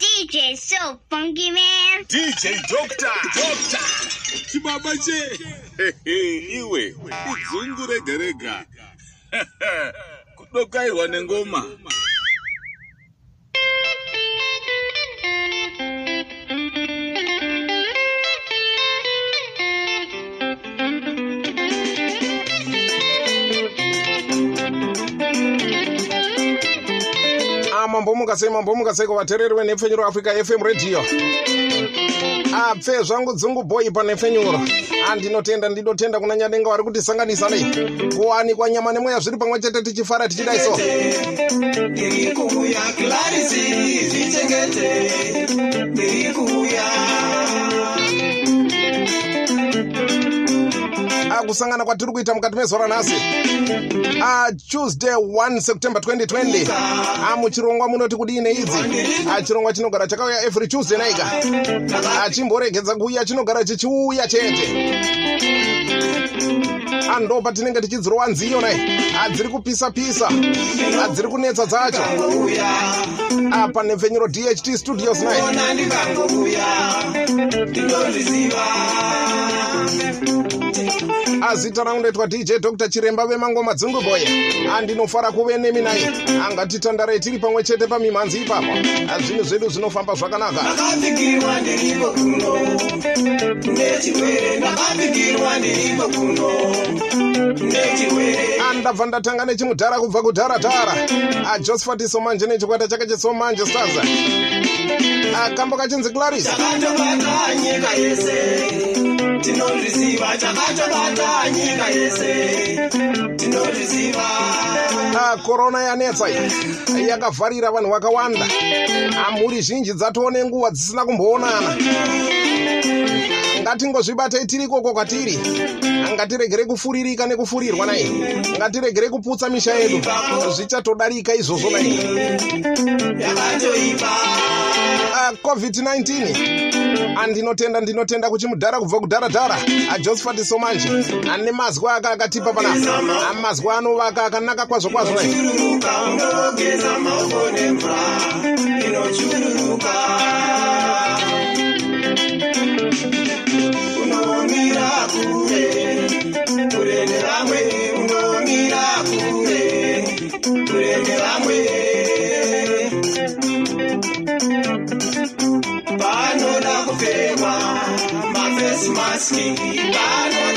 DJ so funky man. DJ Doctor. Doctor. chibaba che Iwe, idzungu rega rega. Kudokairwa nengoma. Mambomuka sei mambomuka sei kuvateereri venhepfenyuro africa fm radio apfe zvangu dzungu boyi panhepfenyuro andinotenda ndinotenda kuna nyadenga vari kutisanganisa nei kuwanikwa nyama nemweya zviri pamwe chete tichifara tichidai akusangana kwatiri kuita mukati mezuva ranhasi tuesday 1 september 2020 amuchirongwa munoti kudii neidzi? Chirongwa chinogara chakauya every tuesday naika achimboregedza kuuya chinogara chichiuya chete. Ando patinenge tichidzirowa nziyo nai. Adziri kupisa pisa. Adziri kunetsa dzacho. Apa nepfenyuro dht studios nai ona ndikangouya ndinozviziva azita rangu ndoitwa dj dr chiremba vemangoma dzunguboye andinofara kuve nemi nai angatitandarei tiri pamwe chete pamimhanzi ipapo. Zvinhu zvedu zvinofamba zvakanaka. Ndakapfigirwa ndiripo kuno. Nechirwere ndakapfigirwa ndiripo kuno. Nechirwere. Andabva ndatanga nechimudhara kubva kudharadhara ajosfati somanje nechikwata chake chesomanje stars. Akambo kachinzi claris chakatobata nyika yese tinozviziva chakatobata nyika yese. Tinozviziva korona yanetsa iyi yakavharira vanhu vakawanda. Mhuri zhinji dzatoo nenguva dzisina kumboonana ngatingozvibatei tiri ikoko kwatiri. Ngatiregere kufuririka nekufurirwa nai. Ngatiregere kuputsa misha yedu. Zvichatodarika izvozvo nai. Yakatoipa covid-19 andinotenda ndinotenda kuchimudhara kubva kudharadhara. Ajosfati somanje. Ane mazwi aka akatipa panapa mazwi anovaka akanaka kwazvo kwazvo nai. nemvura inochururuka bring it our way. Bano na kufewa, mafesi maski, bano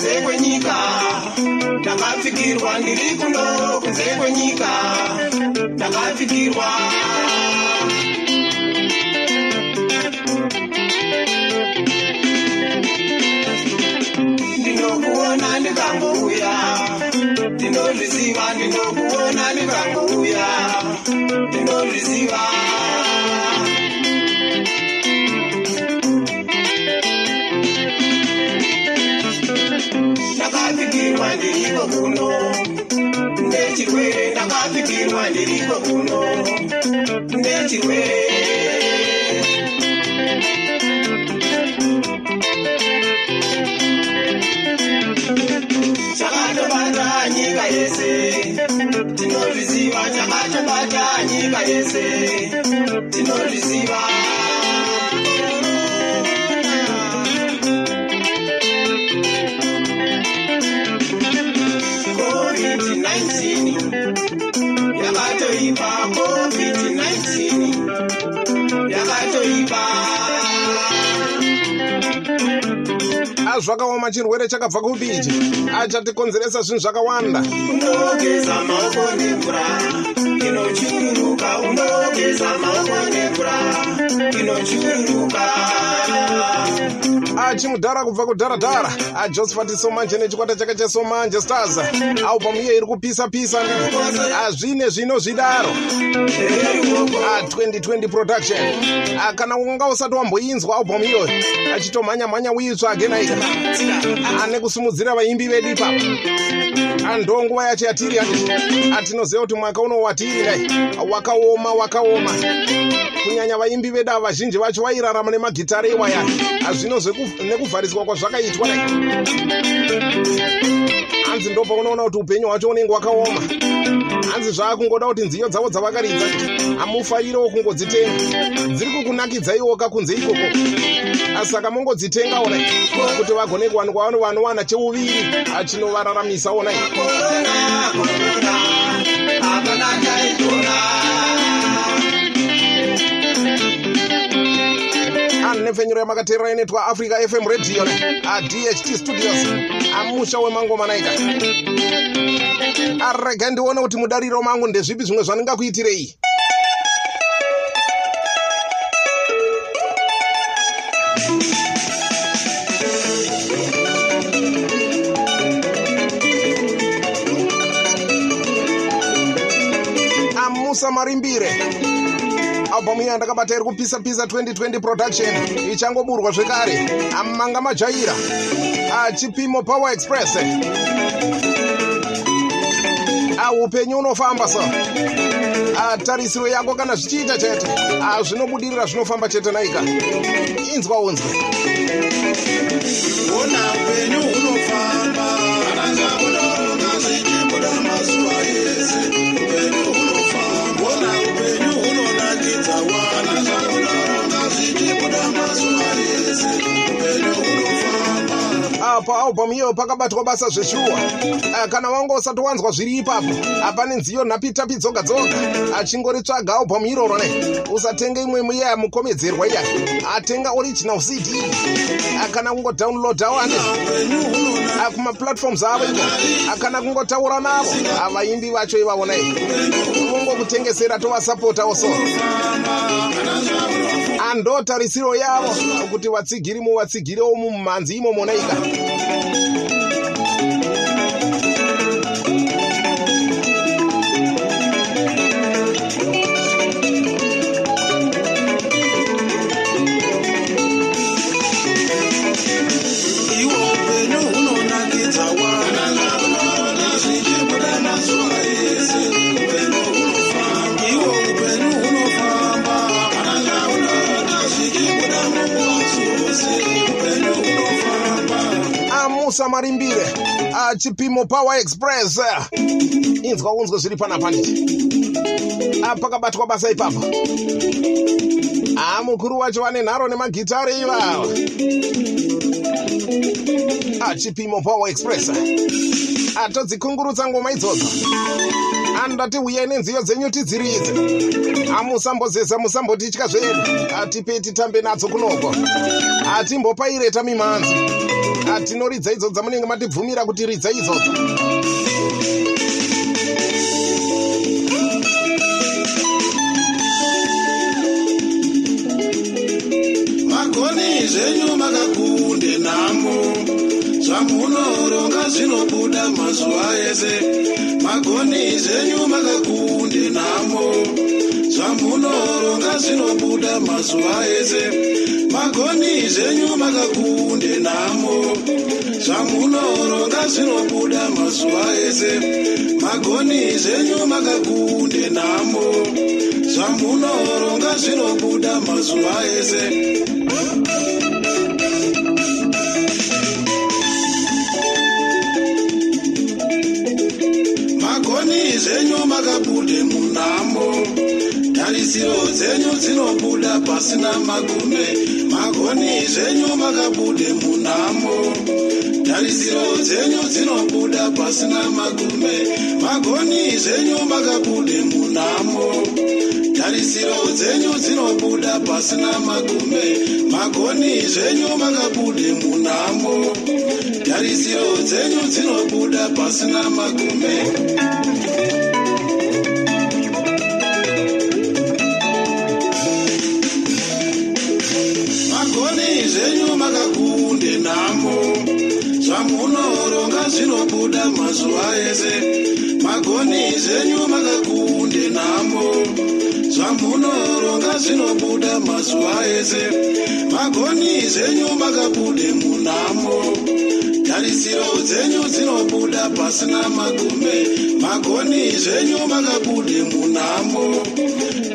kunze kwenyika. Ndakapfigirwa ndiri kuno kunze kwenyika. Ndakapfigirwa ndinokuona ndikangouya. Ndinozviziva ndinokuona ndikangouya. Ndinozviziva ndakapfigirwa ndiriko kuno nechirwere chakatobata nyika yese tinozviziva chakatobata nyika yese tinozviziva zvakaoma chirwere chakabva kupiti achatikonzeresa zvinhu zvakawanda. Unogeza maoko nemvura. Inochururuka unogeza maoko nemvura. Inochururuka achimudhara kubva kudharadhara ajosephat somanje nechikwata chake chesomanje stars. Album iyo iri kupisa-pisa hazvine zvino zvidaro. A2020 production. Ah, kana unga usati wamboinzwa album iyoyo achitomhanya-mhanya uitsvage naika ane kusimudzira vaimbi vedu ipapo ando nguva yacho yatiri yati atinoziva kuti mwaka uno watiri nai wakaoma wakaoma. Kunyanya vaimbi vedu ava vazhinji vacho vairarama nemagitare iwaya zvino zveku- nekuvhariswa kwazvakaitwa. nai hanzi ndo paunoona kuti upenyu hwacho unenge wakaoma hanzi zvaakungoda kuti nziyo dzavo dzavakaridza. Hamufarirewo kungodzitenga. Dziri kukunakidzaiwo kakunze ikoko. Saka mongodzitengawo nai kuti vagone kuwanikwa vano vanowana cheuviri achinovararamisawo nai korona korona hapana chaikona anenefenyuro yamakateerera inoitwa africa fm radio. Adht studios. Amusha wemangoma naika arega ndione kuti mudariro mangu ndezvipi zvimwe zvandingakuitirei amusa marimbire albhamu iyi yandakabata iri kupisa-pisa 2020 production. Ichangoburwa zvekare. Amanga majaira. Achipimo power express. Aupenyu unofamba so tarisiro yako kana zvichiita chete. Zvinobudirira zvinofamba chete naika. Inzwa unzwe ona upenyu hunofamba apa albhamu iyo pakabatwa basa zveshuwa Ah, kana wanga usati wanzwa zviri ipapo apane nziyo nhapitapi dzoga dzoga. Achingoritsvaga albhamu iroro ne usatenge imwe muiya yamukomedzerwa iya. Atenga original cd Ah, kana kungodownloadawo ane Ah, kumaplatforms avo iko kana kungotaura navo. Ah, vaimbi vacho ivavo nai kungokutengesera tovasapotawo so ando tarisiro yavo kuti vatsigiri muvatsigirewo mumhanzi imomo naika amusa marimbire achipimo power express. Inzwa unzwe zviri panapa nditi apakabatwa basa ipapo amukuru wacho vane nharo nemagitare ivava achipimo power express. Atodzikungurutsa ngoma idzodzo. Andati uyai nenziyo dzenyu tidziridze. Amusambozeza musambotitya zvedu. Atipei titambe nadzo kunoko. Atimbopaireta mimhanzi atinoridza idzodzo dzamunenge matibvumira kuti ridza idzodzo tarisiro dzenyu dzinobuda pasina magume. Magoni zvenyu makabude munhamo. Tarisiro dzenyu dzinobuda pasina magume. Magoni zvenyu makabude munhamo. Tarisiro dzenyu dzinobuda pasina magume. Magoni zvenyu makabude munhamo. Tarisiro dzenyu dzinobuda pasina magume zvamunoronga zvinobuda mazuva ese. Magoni zvenyu makakunde nhamo. Zvamunoronga zvinobuda mazuva ese. Magoni zvenyu makabude munhamo. Tarisiro dzenyu dzinobuda pasina magume. Magoni zvenyu makabude munhamo.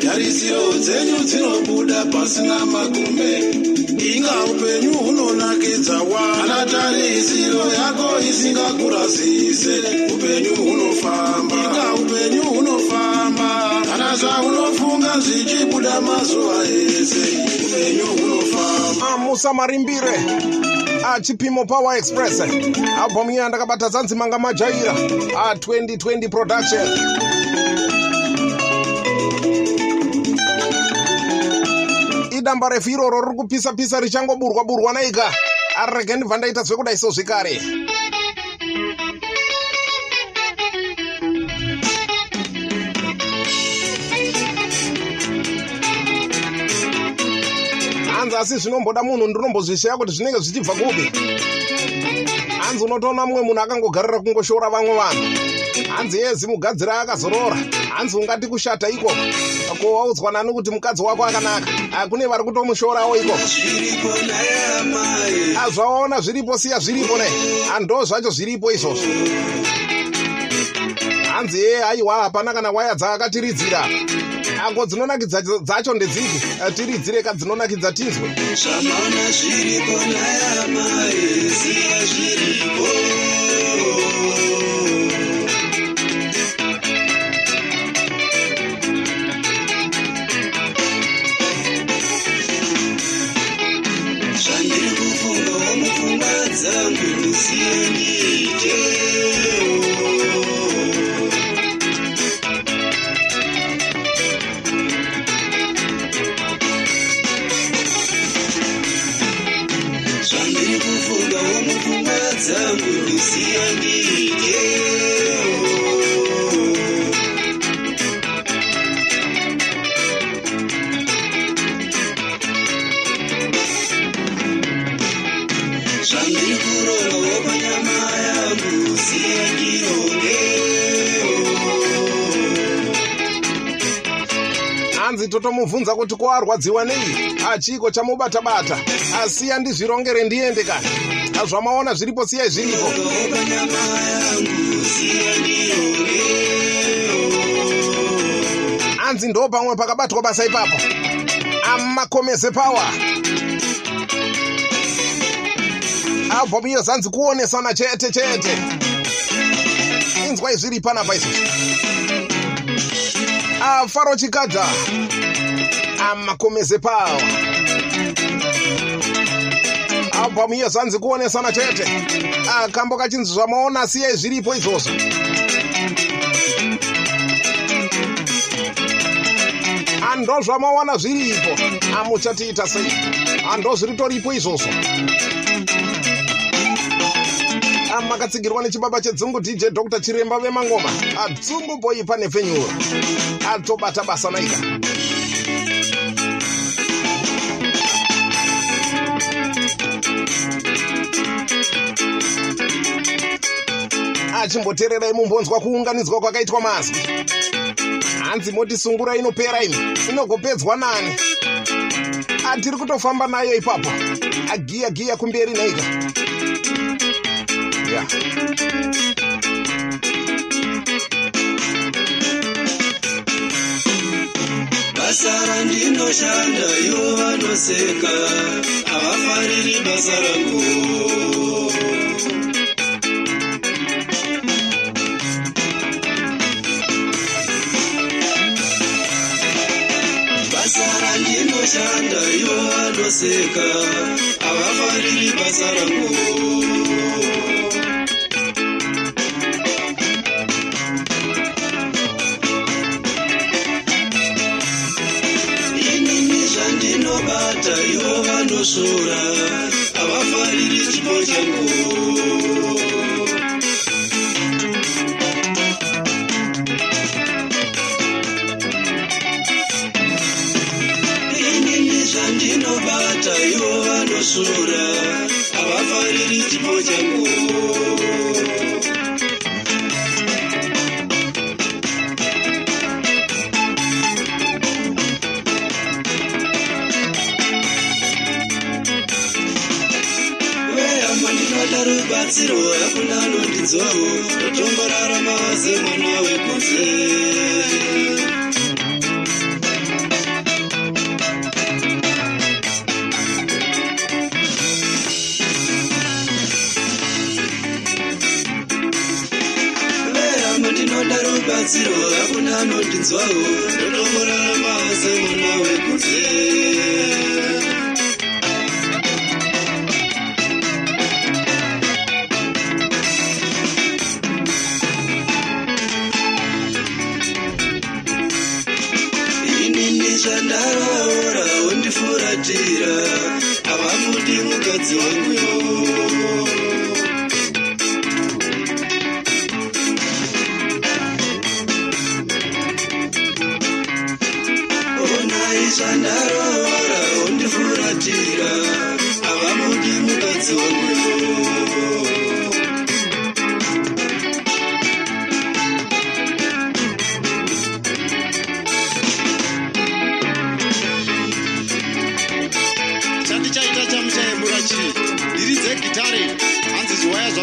Tarisiro dzenyu dzinobuda pasina magume inga upenyu hunonakidza wana tarisiro yako isingakurasise upenyu hunofamba. Inga upenyu hunofamba. Kana zvaunofunga zvichibuda mazuva ese upenyu hunofamba. Amusamarimbire achipimo power express. Albhamu iya ndakabata zanzi manga majaira. A2020 production idamba refu iroro riri kupisa-pisa richangoburwa-burwa naika. Arege ndibva ndaita zvekudai so zvekare hanzi asi zvinomboda munhu ndinombozvisheya kuti zvinenge zvichibva kupi? Hanzi unotoona mumwe munhu akangogarira kungoshora vamwe vanhu hanzi yezi mugadziri akazorora. Hanzi ungati kushata iko? Ko waudzwa nani kuti mukadzi wako akanaka. Kune vari kutomushorawo iko? Azvaona zviripo siya zviripo ne? Ando zvacho zviripo izvozvo. Hanzi ye haiwa hapana kana waya dzaakatiridzira ako dzinonakidza dzacho ndedziki tiridzire kadzinonakidza tinzwe. Zvamaona zviripo nayamai ziya zviripo totomubvunza kuti koarwadziwa nei? Achiko chamubata-bata. Asiya ndizvirongere ndiende kana zvamaona zviripo siyai zviripo hanzi ndo pamwe pakabatwa basa ipapo? Amakomeze pawa albhamu iyo zanzi kuonesana chete chete. Inzwai zviri panapa izvozvo afaro chikadha amakomeze pawa albhamu iyo zanzi kuonesana chete. Akambo kachinzi zvamaona siyai zviripo izvozvo. Ando zvamawana zviripo. Amuchatiita sei? Ando zviritoripo izvozvo. Amakatsigirwa nechibaba chedzungu dj dr. Chiremba vemangoma adzungu boipa nepfenyuro atobata basa naika achimboteererai mumbonzwa kuunganidzwa kwakaitwa mazwi hanzi moti sungura inopera imi inogopedzwa nani. Atiri kutofamba nayo ipapo. Agiya giya kumberi naika ya. Basa randinoshanda ivo vanoseka. Havafariri basa rangu vanoseka havafariri basa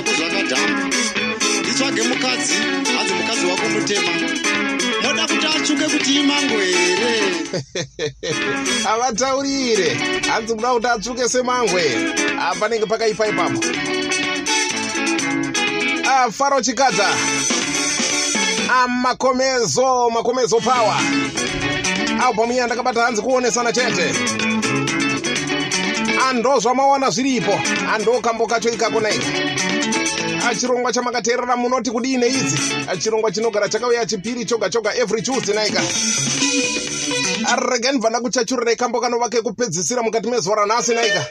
zvako zvakadhamba nditsvage mukadzi hanzi mukadzi wako mutema. Moda kuti atsvuke kuti imango here? Havataurire hanzi muda kuti atsvuke semangwe Ah, panenge pakaipa ipapo. Ah, faro chikadza. Ah, makomezo power. Albhamu iya ndakabata hanzi kuonesana chete. Ando zvamawana zviripo. Ando kambo kacho ikako naika achirongwa chamakateerera munoti kudii idzi chirongwa chinogara chakauya chipiri choga choga every tuesday naika arege ndibva ndakuchachurirai kambo kanova kekupedzisira mukati mezuva ranhasi naika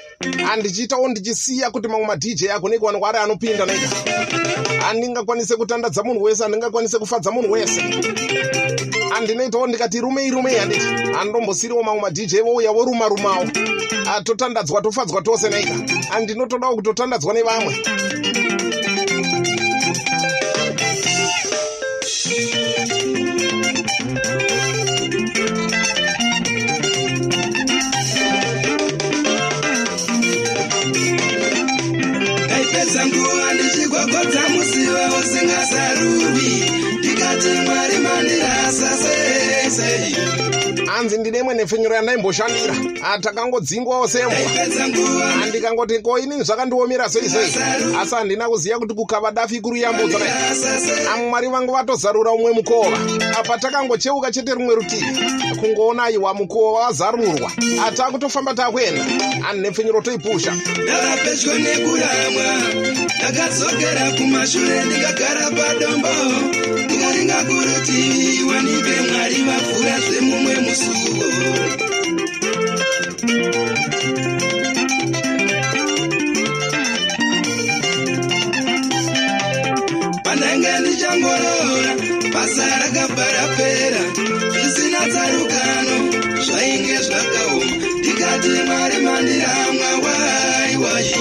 handichiitawo ndichisiya kuti mamwe madj agone kuwanikwa ari anopinda naika handingakwanise kutandadza munhu wese handingakwanise kufadza munhu wese. Handinoitawo ndikati rumei rumei handiti. Handombosiriwo mamwe madj vouya voruma rumawo totandadzwa tofadzwa tose naika handinotodawo kutotandadzwa nevamwe nepfenyuro yandaimboshandira takangodzingwawo sembwa handikangoti ko inini zvakandiomera sei sei asi handina kuziva kuti kukava dafi kuruyambudza nai ndirasa sei amwe mwari vangu vatozarura umwe mukova. Apa takangocheuka chete rumwe rutivi kungoona aiwa mukova wazarurwa. Atakutofamba takuenda ani nepfenyuro toipusha? Ndava pedyo nekuramwa ndakadzokera kumashure ndikagara padombo. Ndikaringa kurutivi wanipe mwari vapfuura zvemumwe musuwo pandange ndichangorora basa rakabva rapera zvisina tsarukano zvainge zvakaoma ndikati mwari mandiramwa waiwai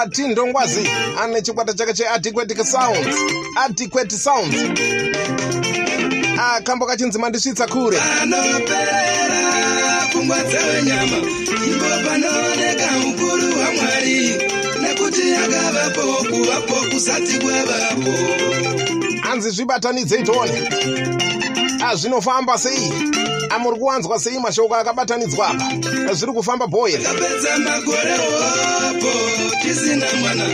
ati ndongwazi ane chikwata chake cheadequate sounds. Adequate sounds akambo kachinzi mandisvitsa kure. Panoperera pfungwa dzenyama ipo panooneka mukuru wamwari nekuti akavapo kuvapo kusati kwavapo hanzi zvibatanidzei tione azvinofamba sei? Amuri kuwanzwa sei mashoko akabatanidzwa apa? Zviri kufamba bhoyeri tapedza makore opo tisina mwana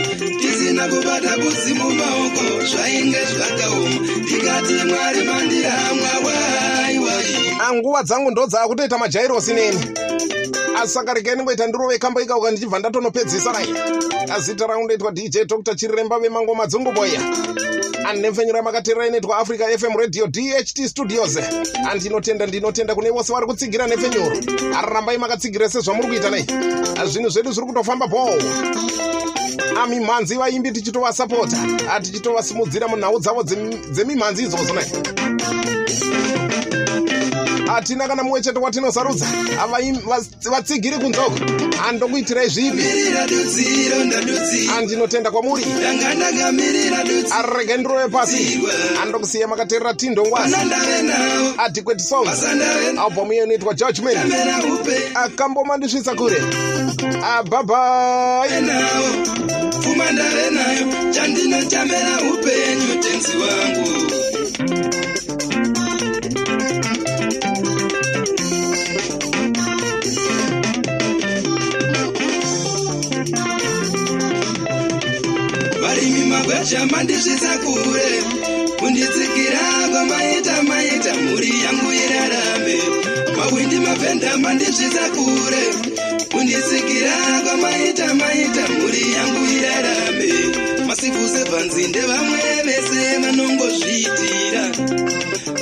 tisina kubata kuzimu maoko zvainge zvakaoma. Ndikati mwari mandiramwa waiwai nguva dzangu ndo dzaakutoita majairosi neni saka regai ningoita ndirove kamboika uka ndichibva ndatonopedzisa rai. Azita rangu ndoitwa dj dr chiremba vemangoma dzongoboya anhemfenyura makateerera inoitwa africa fm radio dht studios. Andinotenda ndinotenda kune vose vari kutsigira nhefenyuro arambai makatsigira sezvamuri kuita nei. Zvinhu zvedu zviri kutofamba bho ami mhanzi vaimbi tichitovasapota tichitovasimudzira munhau dzavo dzemi- dzemimhanzi idzodzo nai hatina kana mumwe chete watinosarudza vatsigiri kunzoko handokuitirai zvipi handinotenda kwamuri. Arege ndirove pasi handokusiya makateerera nawo adequate songs album iyo inoitwa judgment akambomandisvitsa kure. Abhabhai pfuma ndave nayo. Chandinotambera upenyu tenzi wangu varimi magwasha mandisvitsa kure kunditsikira kwamaita maita mhuri yangu irarame. Mawindi mavhenda mandisvitsa kure kunditsikira kwamaita maita mhuri yangu irarame. Masifu sebvanzinde vamwe vese vanongozviitira.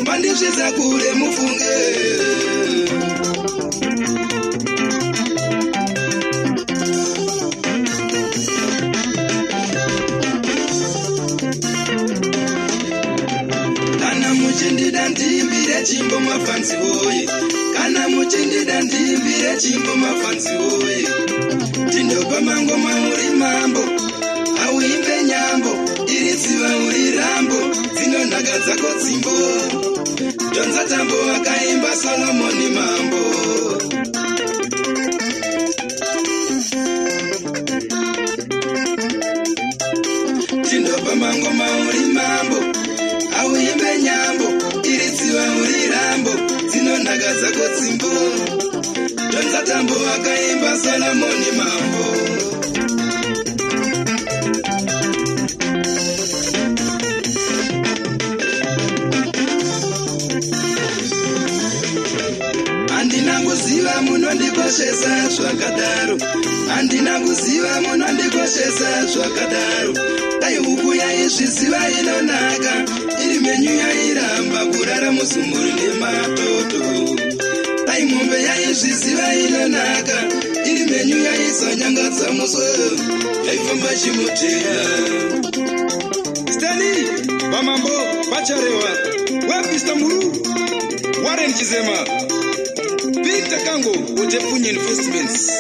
Mandisvitsa kure mufunge tindopa mangoma uri mambo. Auimbe nyambo iri tsiva uri rambo. Dzinonhaka dzako dzimbo donza tambo akaimba solomoni mambo. Handina kuziva munondikoshesa zvakadaro. Handina kuziva munondikoshesa zvakadaro dai huku yaizviziva inonaka. Iri menyu yairamba kurara musumburi nematoto. Dai mombe yaizviziva inonaka. Iri menyu yaizanyangadza muswe yaifamba chimuteya stani vamambo vacharewa. Wapista mururu waren chizema victor kango utepunye investments